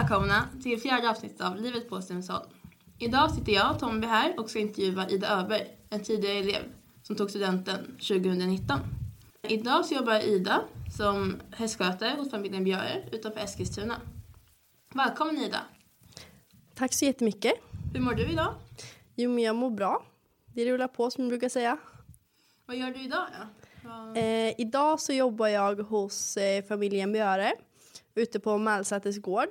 välkomna till fjärde avsnittet av Livet på Stenungsholm. Idag sitter jag, Tomby, här och ska intervjua Ida Öberg, en tidigare elev som tog studenten 2019. Idag så jobbar Ida som hästskötare hos familjen Björe utanför Eskilstuna. Välkommen Ida! Tack så jättemycket. Hur mår du idag? Jo, men jag mår bra. Det rullar på som jag brukar säga. Vad gör du idag då? Vad- Eh, idag så jobbar jag hos eh, familjen Björe ute på Mälsäters gård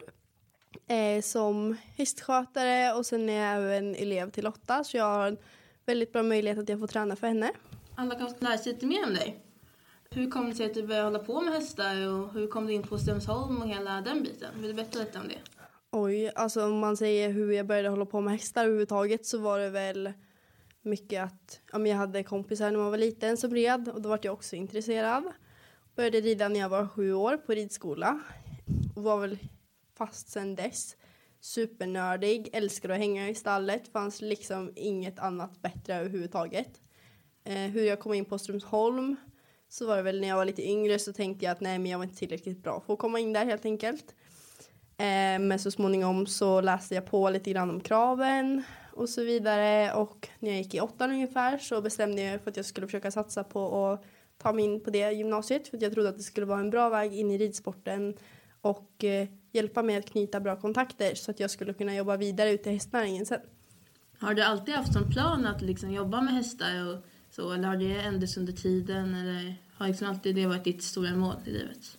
eh, som hästskötare och sen är jag även elev till Lotta så jag har en väldigt bra möjlighet att jag får träna för henne. Alla kan lära sig lite mer om dig. Hur kom det sig att du började hålla på med hästar och hur kom du in på Stenungsholm och hela den biten? Vill du berätta lite om det? Oj, alltså om man säger hur jag började hålla på med hästar överhuvudtaget så var det väl mycket att ja, men jag hade kompisar när man var liten som red och då var jag också intresserad. Började rida när jag var sju år på ridskola och var väl fast sen dess. Supernördig, älskade att hänga i stallet, fanns liksom inget annat bättre överhuvudtaget. Eh, hur jag kom in på Strömsholm så var det väl när jag var lite yngre så tänkte jag att nej men jag var inte tillräckligt bra för att komma in där helt enkelt. Eh, men så småningom så läste jag på lite grann om kraven och så vidare och när jag gick i åttan ungefär så bestämde jag mig för att jag skulle försöka satsa på att ta mig in på det gymnasiet för att jag trodde att det skulle vara en bra väg in i ridsporten och eh, hjälpa mig att knyta bra kontakter så att jag skulle kunna jobba vidare ute i hästnäringen sen. Har du alltid haft som plan att liksom jobba med hästar och så, eller har det ändrats under tiden eller har liksom alltid det varit ditt stora mål i livet?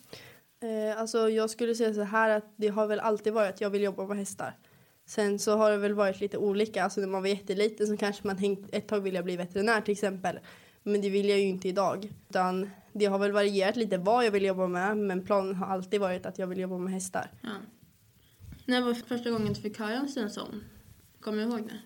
Eh, alltså jag skulle säga så här att det har väl alltid varit att jag vill jobba med hästar. Sen så har det väl varit lite olika. Alltså när man var jätteliten så kanske man tänkt ett tag vill jag bli veterinär till exempel. Men det vill jag ju inte idag. Utan det har väl varierat lite vad jag vill jobba med. Men planen har alltid varit att jag vill jobba med hästar. Ja. När var första gången du fick höra om Stenungsholm? Kommer du ihåg det?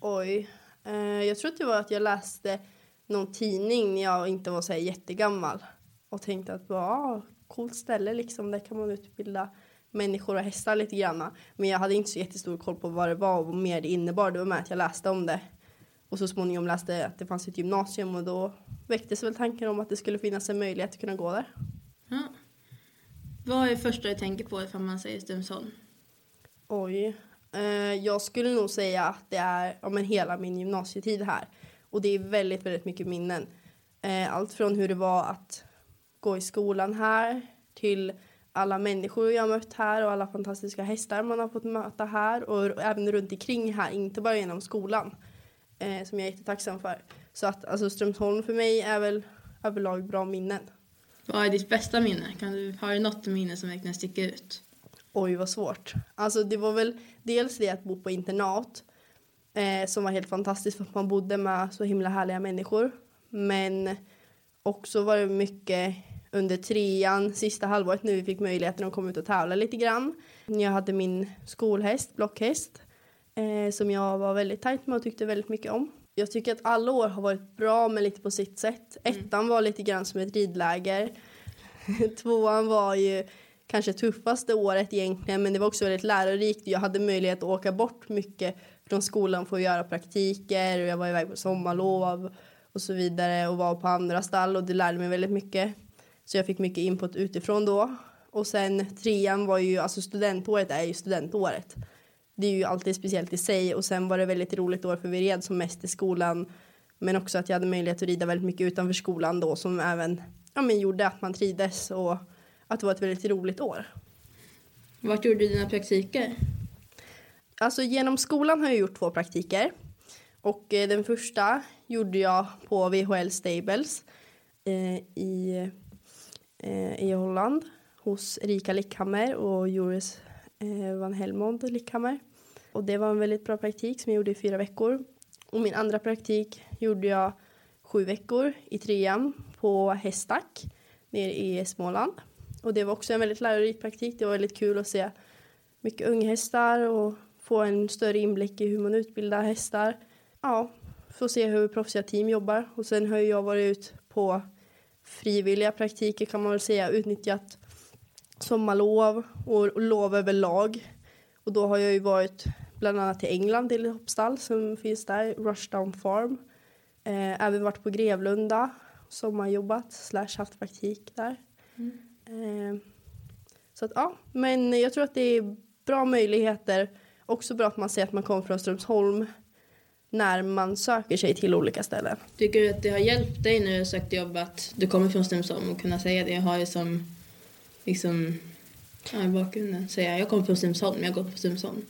Oj. Eh, jag tror att det var att jag läste någon tidning när jag inte var så här jättegammal. Och tänkte att ja, coolt ställe liksom. Där kan man utbilda människor och hästar lite grann. Men jag hade inte så jättestor koll på vad det var och vad mer det innebar. Det var med att jag läste om det. Och så småningom läste jag att det fanns ett gymnasium och då väcktes väl tanken om att det skulle finnas en möjlighet att kunna gå där. Ja. Vad är det första du tänker på ifall man säger Stenungsholm? Oj. Eh, jag skulle nog säga att det är ja, men hela min gymnasietid här. Och det är väldigt, väldigt mycket minnen. Eh, allt från hur det var att gå i skolan här till alla människor jag mött här och alla fantastiska hästar man har fått möta här och även runt omkring här, inte bara genom skolan. Eh, som jag är jättetacksam för. Så att alltså, Strömsholm för mig är väl överlag bra minnen. Vad är ditt bästa minne? Kan du, har du något minne som verkligen sticker ut? Oj, vad svårt. Alltså det var väl dels det att bo på internat eh, som var helt fantastiskt för att man bodde med så himla härliga människor. Men också var det mycket under trean, sista halvåret när vi fick möjligheten att komma ut och tävla lite grann. Jag hade min skolhäst, blockhäst, eh, som jag var väldigt tajt med och tyckte väldigt mycket om. Jag tycker att alla år har varit bra men lite på sitt sätt. Ettan var lite grann som ett ridläger. Tvåan var ju kanske tuffaste året egentligen men det var också väldigt lärorikt. Jag hade möjlighet att åka bort mycket från skolan för att göra praktiker och jag var iväg på sommarlov och så vidare och var på andra stall och det lärde mig väldigt mycket. Så jag fick mycket input utifrån då. Och sen trean var ju, alltså studentåret är ju studentåret. Det är ju alltid speciellt i sig och sen var det väldigt roligt år för vi red som mest i skolan. Men också att jag hade möjlighet att rida väldigt mycket utanför skolan då som även ja, men gjorde att man trivdes och att det var ett väldigt roligt år. Vart gjorde du dina praktiker? Alltså genom skolan har jag gjort två praktiker. Och eh, den första gjorde jag på VHL Stables eh, i, eh, i Holland hos Erika Lickhammer och Joris eh, van Helmond Lickhammer. Och det var en väldigt bra praktik som jag gjorde i fyra veckor. Och min andra praktik gjorde jag sju veckor i trean på Hästack nere i Småland. Och det var också en väldigt lärorik praktik. Det var väldigt kul att se mycket unghästar och få en större inblick i hur man utbildar hästar. Ja, få se hur proffsiga team jobbar. Och sen har jag varit ut på frivilliga praktiker kan man väl säga, utnyttjat sommarlov och lov överlag. Och då har jag ju varit bland annat till England till hoppstall som finns där, Rushdown Farm. Eh, även varit på Grevlunda, sommarjobbat slash haft praktik där. Eh, så att ja, men jag tror att det är bra möjligheter. Också bra att man säger att man kommer från Strömsholm när man söker sig till olika ställen. Tycker du att det har hjälpt dig när du sökt jobb att du kommer från Strömsholm och kunna säga det? Jag har ju som liksom ja, i bakgrunden säga jag kommer från Strömsholm, jag går på Strömsholm.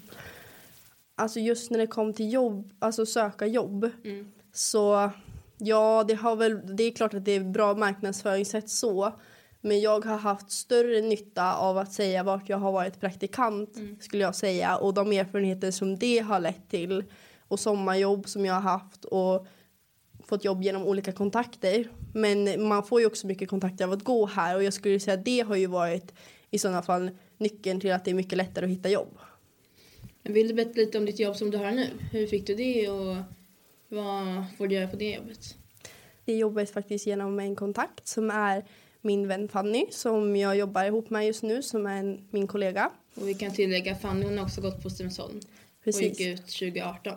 Alltså just när det kom till jobb, alltså söka jobb. Mm. Så ja, det har väl, det är klart att det är bra marknadsföringssätt så. Men jag har haft större nytta av att säga vart jag har varit praktikant Mm. skulle jag säga. Och de erfarenheter som det har lett till. Och sommarjobb som jag har haft och fått jobb genom olika kontakter. Men man får ju också mycket kontakter av att gå här och jag skulle säga att det har ju varit i sådana fall nyckeln till att det är mycket lättare att hitta jobb. Vill du berätta lite om ditt jobb som du har nu? Hur fick du det och vad får du göra på det jobbet? Det jobbet faktiskt genom en kontakt som är min vän Fanny som jag jobbar ihop med just nu som är en, min kollega. Och vi kan tillägga Fanny hon har också gått på Strömsholm och gick ut 2018.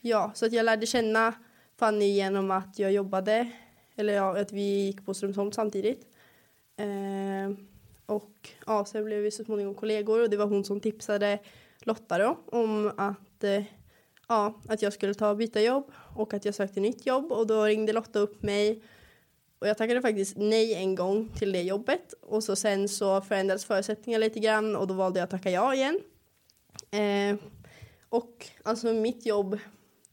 Ja, så att jag lärde känna Fanny genom att jag jobbade, eller ja, att vi gick på Strömsholm samtidigt. Eh, och ja, sen blev vi så småningom kollegor och det var hon som tipsade Lotta då om att, eh, ja, att jag skulle ta och byta jobb och att jag sökte nytt jobb och då ringde Lotta upp mig och jag tackade faktiskt nej en gång till det jobbet och så sen så förändrades förutsättningarna lite grann och då valde jag att tacka ja igen. Eh, och alltså mitt jobb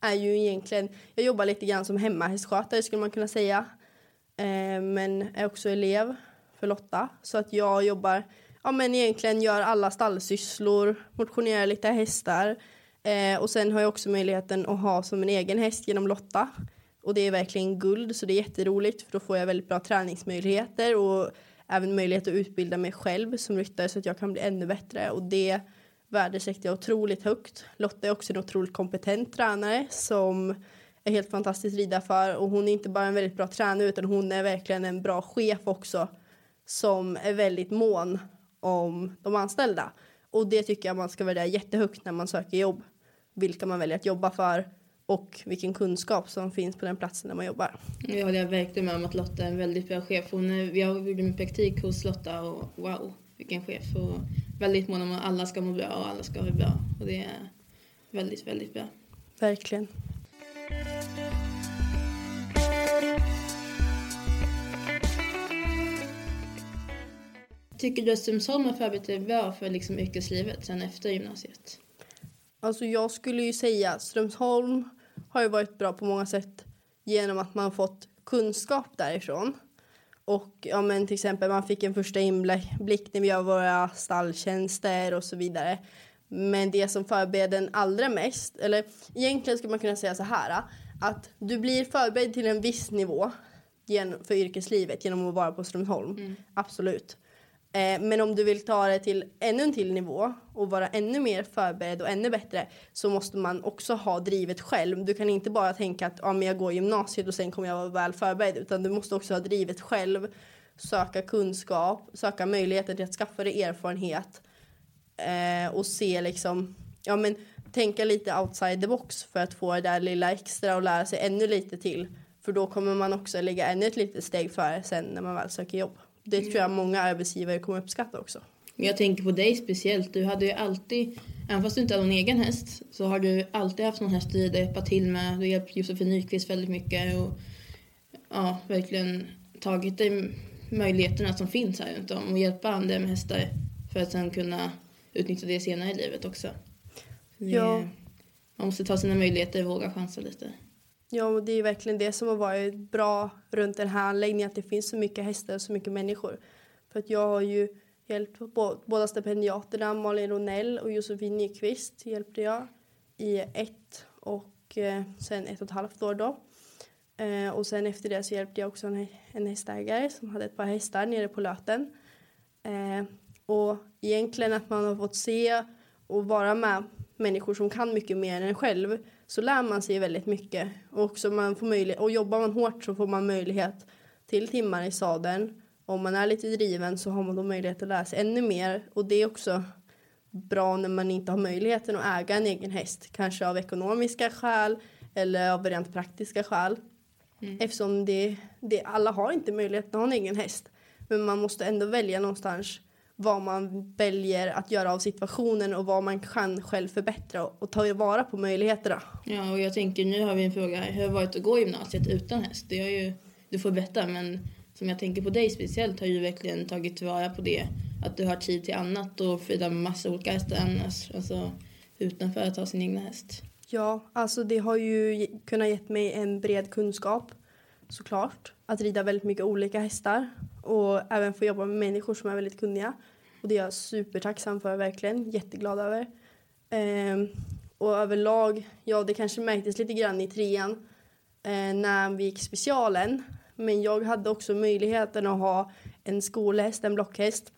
är ju egentligen, jag jobbar lite grann som hemmahästskötare skulle man kunna säga. Eh, men är också elev för Lotta. Så att jag jobbar, ja men egentligen gör alla stallsysslor, motionerar lite hästar. Eh, och sen har jag också möjligheten att ha som en egen häst genom Lotta. Och det är verkligen guld så det är jätteroligt för då får jag väldigt bra träningsmöjligheter och även möjlighet att utbilda mig själv som ryttare så att jag kan bli ännu bättre och det värdesätter jag otroligt högt. Lotta är också en otroligt kompetent tränare som är helt fantastiskt rida för och hon är inte bara en väldigt bra tränare utan hon är verkligen en bra chef också som är väldigt mån om de anställda. Och det tycker jag man ska värdera jättehögt när man söker jobb. Vilka man väljer att jobba för och vilken kunskap som finns på den platsen där man jobbar. Jag håller verkligen med om att Lotta är en väldigt bra chef. Hon är, jag gjorde min praktik hos Lotta och wow, vilken chef. Och väldigt mån om att alla ska må bra och alla ska ha det bra. Och det är väldigt, väldigt bra. Verkligen. Tycker du att Strömsholm förberett dig bra för liksom yrkeslivet sen efter gymnasiet? Alltså jag skulle ju säga att Strömsholm har ju varit bra på många sätt genom att man fått kunskap därifrån. Och ja, men till exempel man fick en första inblick när vi gör våra stalltjänster och så vidare. Men det som förbereder en allra mest, eller egentligen skulle man kunna säga så här att du blir förberedd till en viss nivå för yrkeslivet genom att vara på Strömsholm. Absolut. Eh, men om du vill ta det till ännu en till nivå och vara ännu mer förberedd och ännu bättre så måste man också ha drivet själv. Du kan inte bara tänka att ah, men jag går gymnasiet och sen kommer jag vara väl förberedd utan du måste också ha drivet själv, söka kunskap, söka möjligheter till att skaffa dig erfarenhet eh, och se liksom, ja men tänka lite outside the box för att få det där lilla extra och lära sig ännu lite till. För då kommer man också lägga ännu ett litet steg före sen när man väl söker jobb. Det tror jag många arbetsgivare kommer uppskatta också. Jag tänker på dig speciellt. Du hade ju alltid, även fast du inte hade någon egen häst, så har du alltid haft någon häst att rida, hjälpa till med. Du har hjälpt Josefin Nyqvist väldigt mycket och ja, verkligen tagit dig möjligheterna som finns här runt om och hjälpa andra med hästar för att sen kunna utnyttja det senare i livet också. Det, Ja. Man måste ta sina möjligheter och våga chansa lite. Ja, och det är verkligen det som har varit bra runt den här anläggningen, att det finns så mycket hästar och så mycket människor. För att jag har ju hjälpt båda stipendiaterna, Malin Ronell och Josefin Nyqvist hjälpte jag i ett och eh, sen ett och ett halvt år då. Eh, och sen efter det så hjälpte jag också en, en hästägare som hade ett par hästar nere på Löten. Eh, och egentligen att man har fått se och vara med människor som kan mycket mer än en själv så lär man sig väldigt mycket. Och, också man får möjlighet, och jobbar man hårt så får man möjlighet till timmar i sadeln. Om man är lite driven så har man då möjlighet att lära sig ännu mer. Och det är också bra när man inte har möjligheten att äga en egen häst. Kanske av ekonomiska skäl eller av rent praktiska skäl. Eftersom det, det, alla har inte möjlighet att ha en egen häst. Men man måste ändå välja någonstans vad man väljer att göra av situationen och vad man kan själv förbättra och, ta vara på möjligheterna. Ja, och jag tänker nu har vi en fråga här. Hur har det varit att gå gymnasiet utan häst? Det är ju, du får berätta, men som jag tänker på dig speciellt har ju verkligen tagit tillvara på det. Att du har tid till annat och fira massa olika hästar annars. Alltså utanför att ha sin egna häst. Ja, alltså det har ju kunnat gett mig en bred kunskap såklart. Att rida väldigt mycket olika hästar och även få jobba med människor som är väldigt kunniga. Och det är jag supertacksam för verkligen, jätteglad över. Ehm, och överlag, ja det kanske märktes lite grann i trean eh, när vi gick specialen. Men jag hade också möjligheten att ha en skolhäst, en blockhäst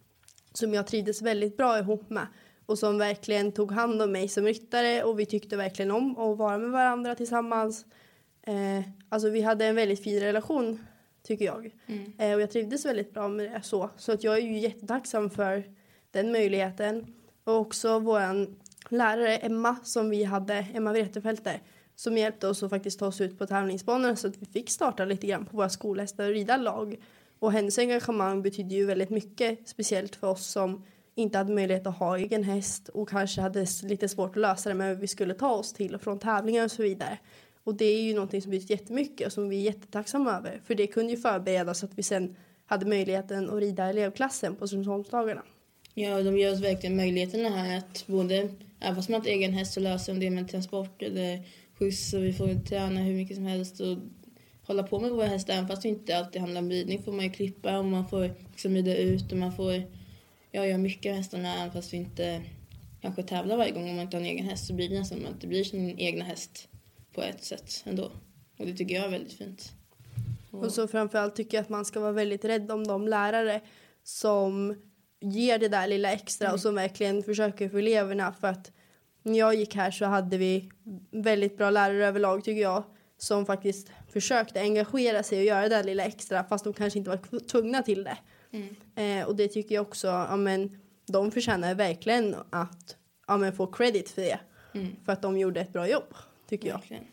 som jag trivdes väldigt bra ihop med och som verkligen tog hand om mig som ryttare och vi tyckte verkligen om att vara med varandra tillsammans. Eh, alltså vi hade en väldigt fin relation tycker jag. Mm. Eh, och jag trivdes väldigt bra med det så. Så att jag är ju jättetacksam för den möjligheten. Och också våran lärare Emma som vi hade, Emma Wretefelter, som hjälpte oss att faktiskt ta oss ut på tävlingsbanorna så att vi fick starta lite grann på våra skolhästar och rida lag. Och hennes engagemang betydde ju väldigt mycket, speciellt för oss som inte hade möjlighet att ha egen häst och kanske hade lite svårt att lösa det med hur vi skulle ta oss till och från tävlingar och så vidare. Och det är ju någonting som betyder jättemycket och som vi är jättetacksamma över. För det kunde ju förbereda så att vi sen hade möjligheten att rida elevklassen på Strömsholmsdagarna. Ja, de ger oss verkligen möjligheterna här att både, även fast man har egen häst, så löser de det med transport eller skjuts och vi får träna hur mycket som helst och hålla på med våra hästar. Även fast det inte alltid handlar om ridning får man ju klippa och man får liksom rida ut och man får ja, göra mycket med hästarna även fast vi inte kanske tävlar varje gång om man inte har en egen häst så blir det nästan att det blir sin egna häst på ett sätt ändå. Och det tycker jag är väldigt fint. Och, och så framförallt tycker jag att man ska vara väldigt rädd om de lärare som ger det där lilla extra mm. och som verkligen försöker för eleverna för att när jag gick här så hade vi väldigt bra lärare överlag tycker jag som faktiskt försökte engagera sig och göra det där lilla extra fast de kanske inte var tvungna till det. Mm. Eh, och det tycker jag också, ja men de förtjänar verkligen att ja, men få credit för det. Mm. För att de gjorde ett bra jobb, tycker verkligen. jag.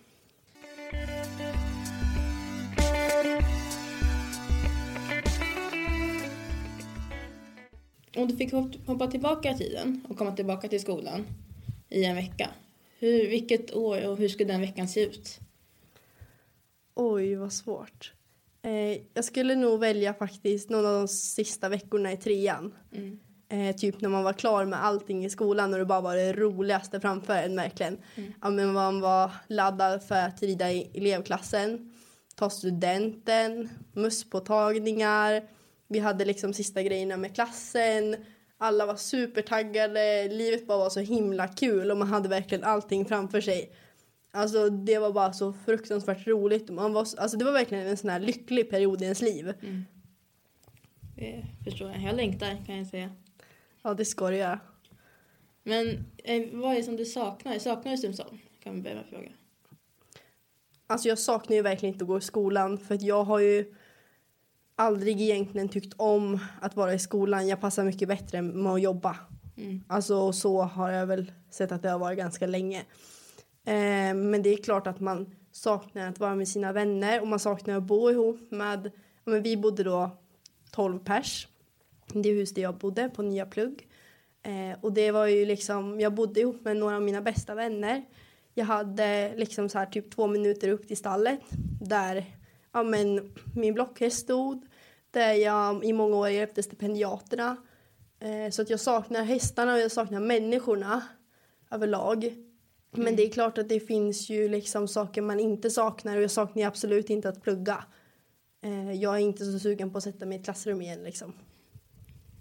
Om du fick hoppa tillbaka i tiden och komma tillbaka till skolan i en vecka. Hur, vilket år och hur skulle den veckan se ut? Oj, vad svårt. Eh, jag skulle nog välja faktiskt någon av de sista veckorna i trean. Mm. Eh, typ när man var klar med allting i skolan och det bara var det roligaste framför en verkligen. Mm. Ja, men man var laddad för att rida i elevklassen, ta studenten, musspåtagningar. Vi hade liksom sista grejerna med klassen. Alla var supertaggade, livet bara var så himla kul och man hade verkligen allting framför sig. Alltså det var bara så fruktansvärt roligt. Man var, alltså det var verkligen en sån här lycklig period i ens liv. Mm. Det förstår jag. Jag längtar kan jag säga. Ja, det ska du göra. Men eh, vad är det som du saknar? Saknar du Strömsholm? Kan vi börja fråga. Alltså jag saknar ju verkligen inte att gå i skolan för att jag har ju aldrig egentligen tyckt om att vara i skolan. Jag passar mycket bättre med att jobba. Mm. Alltså så har jag väl sett att det har varit ganska länge. Eh, men det är klart att man saknar att vara med sina vänner och man saknar att bo ihop med, ja, men vi bodde då 12 pers. Det hus där jag bodde på Nya Plugg. Eh, och det var ju liksom, jag bodde ihop med några av mina bästa vänner. Jag hade liksom så här typ två minuter upp till stallet där ja, men, min blockhäst stod. Där jag i många år hjälpte stipendiaterna. Eh, så att jag saknar hästarna och jag saknar människorna överlag. Men mm. det är klart att det finns ju liksom saker man inte saknar och jag saknar absolut inte att plugga. Eh, jag är inte så sugen på att sätta mig i ett klassrum igen liksom.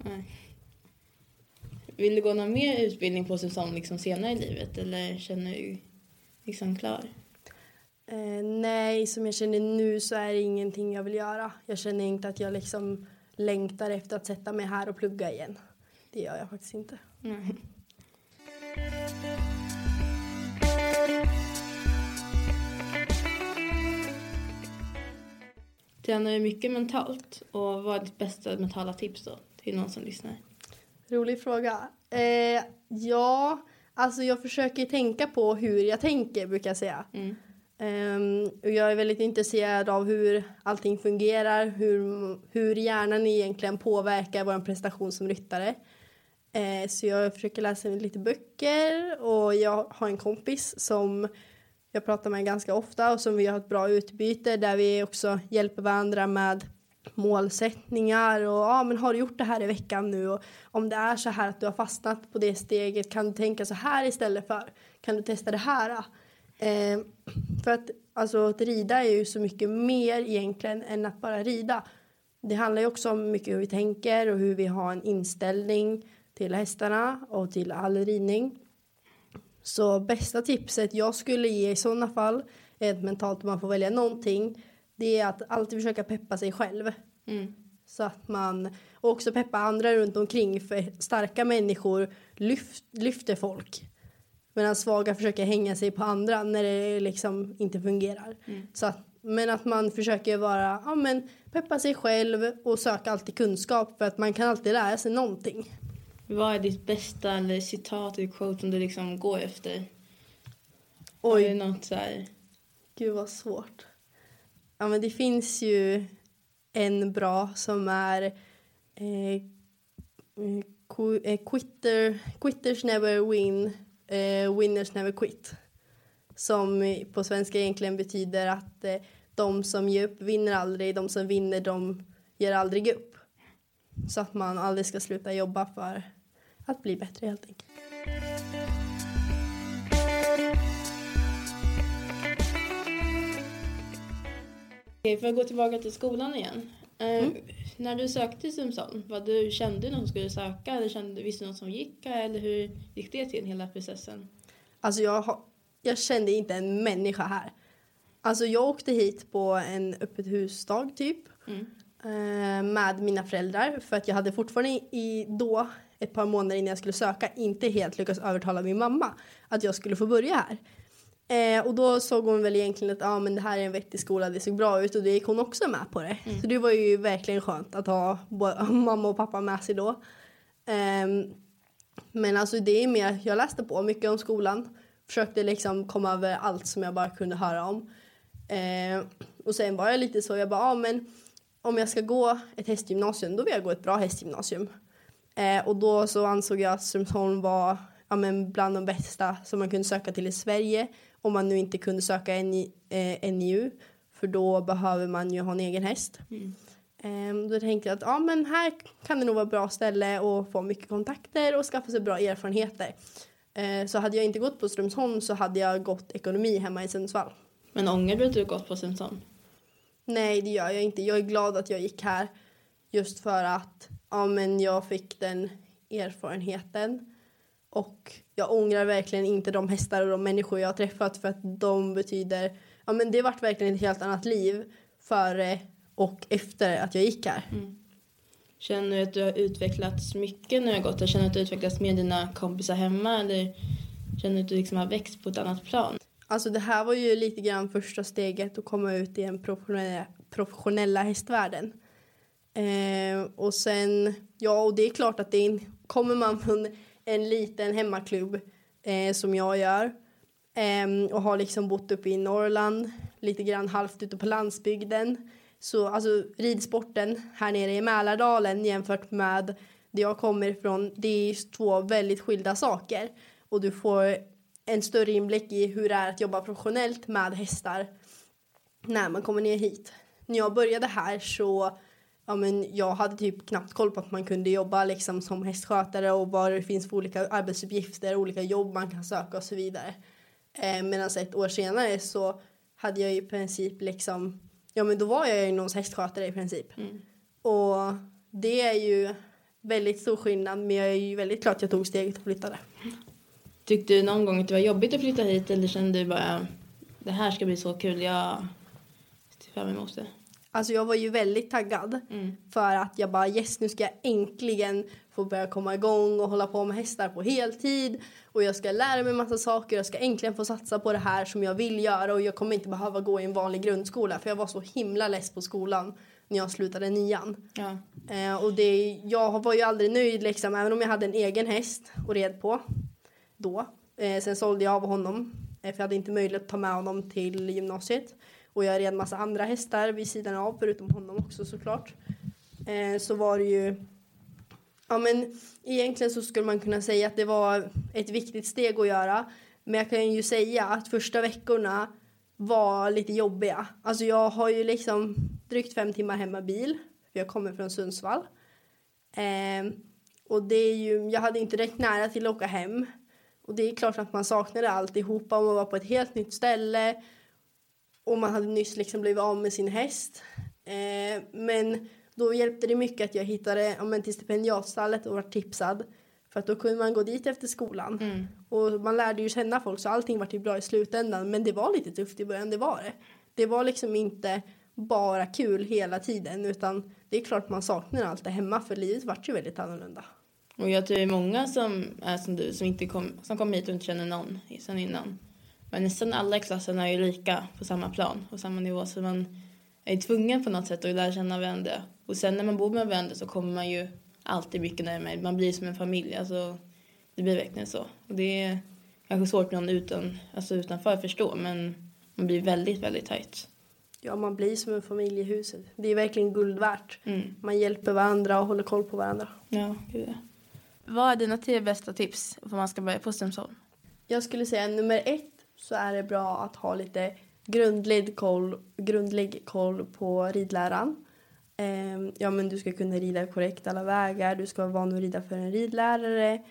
Nej. Vill du gå någon mer utbildning på säsong liksom senare i livet eller känner du liksom klar? Eh, nej, som jag känner nu så är det ingenting jag vill göra. Jag känner inte att jag liksom längtar efter att sätta mig här och plugga igen. Det gör jag faktiskt inte. Mm. Tränar du mycket mentalt? Och vad är ditt bästa mentala tips då till någon som lyssnar? Rolig fråga. Eh, ja, alltså jag försöker tänka på hur jag tänker brukar jag säga. Mm. Um, och jag är väldigt intresserad av hur allting fungerar, hur, hur hjärnan egentligen påverkar vår prestation som ryttare. Eh, så jag försöker läsa lite böcker och jag har en kompis som jag pratar med ganska ofta och som vi har ett bra utbyte där vi också hjälper varandra med målsättningar och ja, men har du gjort det här i veckan nu och om det är så här att du har fastnat på det steget kan du tänka så här istället för kan du testa det här? Eh, för att alltså att rida är ju så mycket mer egentligen än att bara rida. Det handlar ju också om mycket hur vi tänker och hur vi har en inställning till hästarna och till all ridning. Så bästa tipset jag skulle ge i sådana fall är ett mentalt om man får välja någonting. Det är att alltid försöka peppa sig själv. Mm. Så att man och också peppa andra runt omkring för starka människor lyft, lyfter folk. Medan svaga försöker hänga sig på andra när det liksom inte fungerar. Mm. Så att, men att man försöker vara, ja men peppa sig själv och söka alltid kunskap för att man kan alltid lära sig någonting. Vad är ditt bästa eller citat eller quote som du liksom går efter? Har du Oj, något så här? gud vad svårt. Ja men det finns ju en bra som är eh, eh, quitter, quitters never win, eh, winners never quit. Som på svenska egentligen betyder att eh, de som ger upp vinner aldrig, de som vinner de ger aldrig upp. Så att man aldrig ska sluta jobba för att bli bättre helt enkelt. Okej, för att gå tillbaka till skolan igen. Eh, Mm. När du sökte till Simson, vad du kände någon som skulle söka? Eller kände, visste någon som gick? Eller hur gick det till, hela processen? Alltså jag, har, jag kände inte en människa här. Alltså jag åkte hit på en öppet husdag typ. Mm. eh, Med mina föräldrar. För att jag hade fortfarande i då, ett par månader innan jag skulle söka, inte helt lyckats övertala min mamma att jag skulle få börja här. Eh, och då såg hon väl egentligen att ah, men det här är en vettig skola, det såg bra ut och då gick hon också med på det. Så det var ju verkligen skönt att ha mamma och pappa med sig då. Ehm, men alltså det är mer, jag läste på mycket om skolan. Försökte liksom komma över allt som jag bara kunde höra om. Eh, och sen var jag lite så, jag bara, ah, men om jag ska gå ett hästgymnasium, då vill jag gå ett bra hästgymnasium. Eh, och då så ansåg jag att Strömsholm var ja, men bland de bästa som man kunde söka till i Sverige. Om man nu inte kunde söka NI, eh, NIU, för då behöver man ju ha en egen häst. Mm. Ehm, då tänkte jag att ja, men här kan det nog vara ett bra ställe att få mycket kontakter och skaffa sig bra erfarenheter. Ehm, så hade jag inte gått på Strömsholm så hade jag gått ekonomi hemma i Sundsvall. Men ångrar du att du gått på Simson? Nej, det gör jag inte. Jag är glad att jag gick här just för att ja, men jag fick den erfarenheten. Och jag ångrar verkligen inte de hästar och de människor jag har träffat för att de betyder, ja men det har varit verkligen ett helt annat liv före och efter att jag gick här. Känner du att du har utvecklats mycket när du har gått här? Känner du att du har utvecklats med dina kompisar hemma? Eller känner du att du liksom har växt på ett annat plan? Alltså det här var ju lite grann första steget att komma ut i den professionella, professionella hästvärlden. Eh, och sen, ja och det är klart att det är, kommer man från en liten hemmaklubb eh, som jag gör eh, och har liksom bott uppe i Norrland, lite grann halvt ute på landsbygden. Så alltså ridsporten här nere i Mälardalen jämfört med där jag kommer ifrån, det är två väldigt skilda saker. Och du får en större inblick i hur det är att jobba professionellt med hästar när man kommer ner hit. När jag började här så ja, men jag hade typ knappt koll på att man kunde jobba liksom som hästskötare och vad det finns för olika arbetsuppgifter, olika jobb man kan söka och så vidare. Eh, Medan ett år senare så hade jag i princip liksom, ja men då var jag ju någons hästskötare i princip. Mm. Och det är ju väldigt stor skillnad men jag är ju väldigt glad att jag tog steget och flyttade. Tyckte du någon gång att det var jobbigt att flytta hit eller kände du bara det här ska bli så kul, jag ser fram emot det? Alltså jag var ju väldigt taggad Mm. för att jag bara yes nu ska jag äntligen få börja komma igång och hålla på med hästar på heltid och jag ska lära mig massa saker jag ska äntligen få satsa på det här som jag vill göra och jag kommer inte behöva gå i en vanlig grundskola för jag var så himla less på skolan när jag slutade nian. Ja. Eh, och det, jag var ju aldrig nöjd liksom även om jag hade en egen häst och red på då. Eh, sen sålde jag av honom eh, för jag hade inte möjlighet att ta med honom till gymnasiet. Och jag red massa andra hästar vid sidan av förutom honom också såklart. Eh, så var det ju Ja, men egentligen så skulle man kunna säga att det var ett viktigt steg att göra. Men jag kan ju säga att första veckorna var lite jobbiga. Alltså jag har ju liksom drygt fem timmar hemma bil. För jag kommer från Sundsvall. Eh, och det är ju, jag hade inte räckt nära till att åka hem. Och det är klart att man saknade alltihopa och man var på ett helt nytt ställe. Och man hade nyss liksom blivit av med sin häst. Eh, men då hjälpte det mycket att jag hittade ja, men till stipendiatstallet och var tipsad. För att då kunde man gå dit efter skolan. Mm. Och man lärde ju känna folk så allting var bra i slutändan. Men det var lite tufft i början, det var det. Det var liksom inte bara kul hela tiden utan det är klart man saknar allt det hemma för livet vart ju väldigt annorlunda. Och jag tror det är många som är som du som inte kom, som kommer hit och inte känner någon sen innan. Men nästan alla i klassen är ju lika på samma plan och samma nivå så man är tvungen på något sätt att lära känna varandra. Och sen när man bor med varandra så kommer man ju alltid mycket närmare. Man blir som en familj. Alltså, det blir verkligen så. Och det är kanske svårt för någon utan, alltså utanför att förstå men man blir väldigt, väldigt tajt. Ja, man blir som en familj i huset. Det är verkligen guld värt. Mm. Man hjälper varandra och håller koll på varandra. Ja, gud ja. Vad är dina tre bästa tips för man ska börja på Strömsholm? Jag skulle säga nummer ett så är det bra att ha lite grundlig koll, grundlig koll på ridläran. Eh, ja, men du ska kunna rida korrekt alla vägar, du ska vara van att rida för en ridlärare.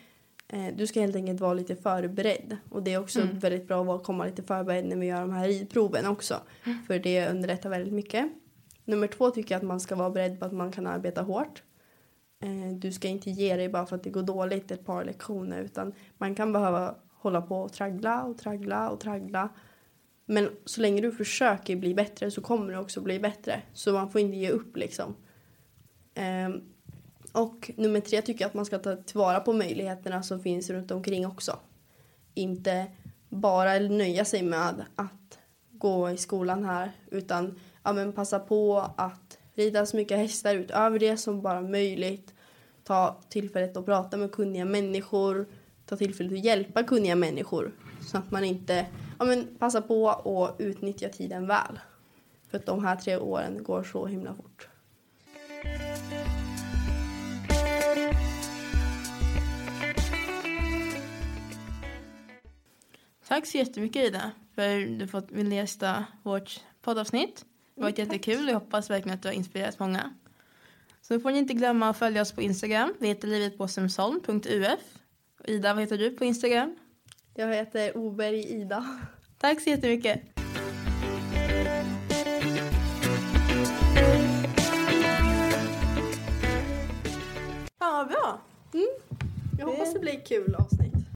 Eh, du ska helt enkelt vara lite förberedd. Och det är också Mm. väldigt bra att komma lite förberedd när vi gör de här ridproven också. För det underlättar väldigt mycket. Nummer två tycker jag att man ska vara beredd på att man kan arbeta hårt. Eh, du ska inte ge dig bara för att det går dåligt ett par lektioner utan man kan behöva hålla på och traggla och traggla och traggla. Men så länge du försöker bli bättre så kommer du också bli bättre. Så man får inte ge upp liksom. Ehm, och nummer tre tycker jag att man ska ta tillvara på möjligheterna som finns runt omkring också. Inte bara nöja sig med att gå i skolan här utan ja, men passa på att rida så mycket hästar utöver det som bara möjligt. Ta tillfället att prata med kunniga människor. Ta tillfället att hjälpa kunniga människor. Så att man inte ja, men passa på att utnyttja tiden väl. För att de här tre åren går så himla fort. Tack så jättemycket Ida för att du fått vill gästa vårt poddavsnitt. Det har varit jättekul och jag hoppas verkligen att du har inspirerat många. Så får ni inte glömma att följa oss på Instagram. Vi heter livetpåströmsholm.uf. Ida, vad heter du på Instagram? Jag heter Oberg Ida. Tack så jättemycket. Fan vad bra. Jag hoppas det blir kul avsnitt.